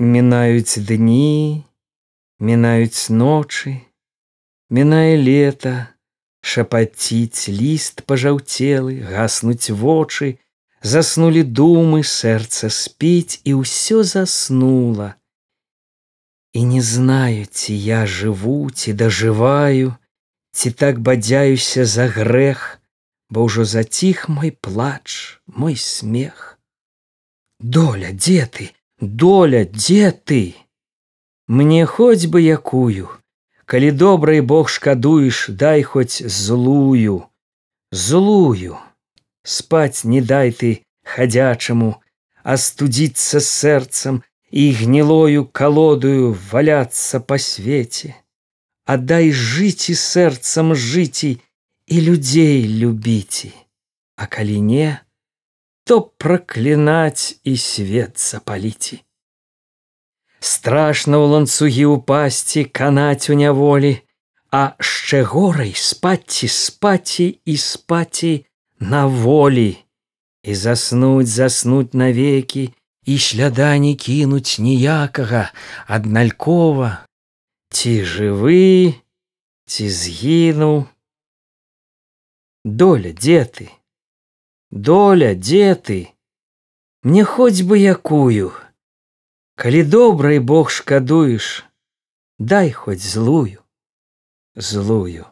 Мінаюць дні, мінаюць ночы, Мінае лета, шапаціць ліст пажаўцелы, гаснуць вочы, заснулі думы, сэрца спіць і ўсё заснула. І не знаю, ці я жыву, ці дажываю, ці так бадзяюся за грэх, бо ўжо заціх мой плач, мой смех. Доля, дзе ты, доля, дзе ты? Мне хоць бы якую, калі добрый Бог шкадуеш, дай хоць злую, злую. Спаць не дай ты хадзячаму, астудзіцца сэрцам і гнілою калодую валяцца па свеце. Адай жыці сэрцам жыці і людзей любіце, А калі не, то праклінаць і свет запаліце страшно ў ланцугі ўпасці канаць у няволі, а шчэ горай спаці спаці і спаці на волі і заснуць заснуць навекі і сляда не кінуць ніякага адналькова ці жывы ці згінуў доля дзе ты доля дзе ты? Мне хоць бы якую. Калі добрый Бог шкадуеш, дай хоць злую, злую.